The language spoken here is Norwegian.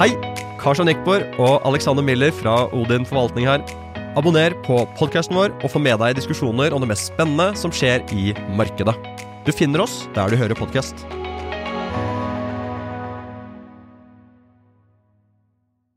Hei! Karsten Eckborg og Alexander Miller fra Odin forvaltning her. Abonner på podkasten vår og få med deg diskusjoner om det mest spennende som skjer i markedet. Du finner oss der du hører podkast.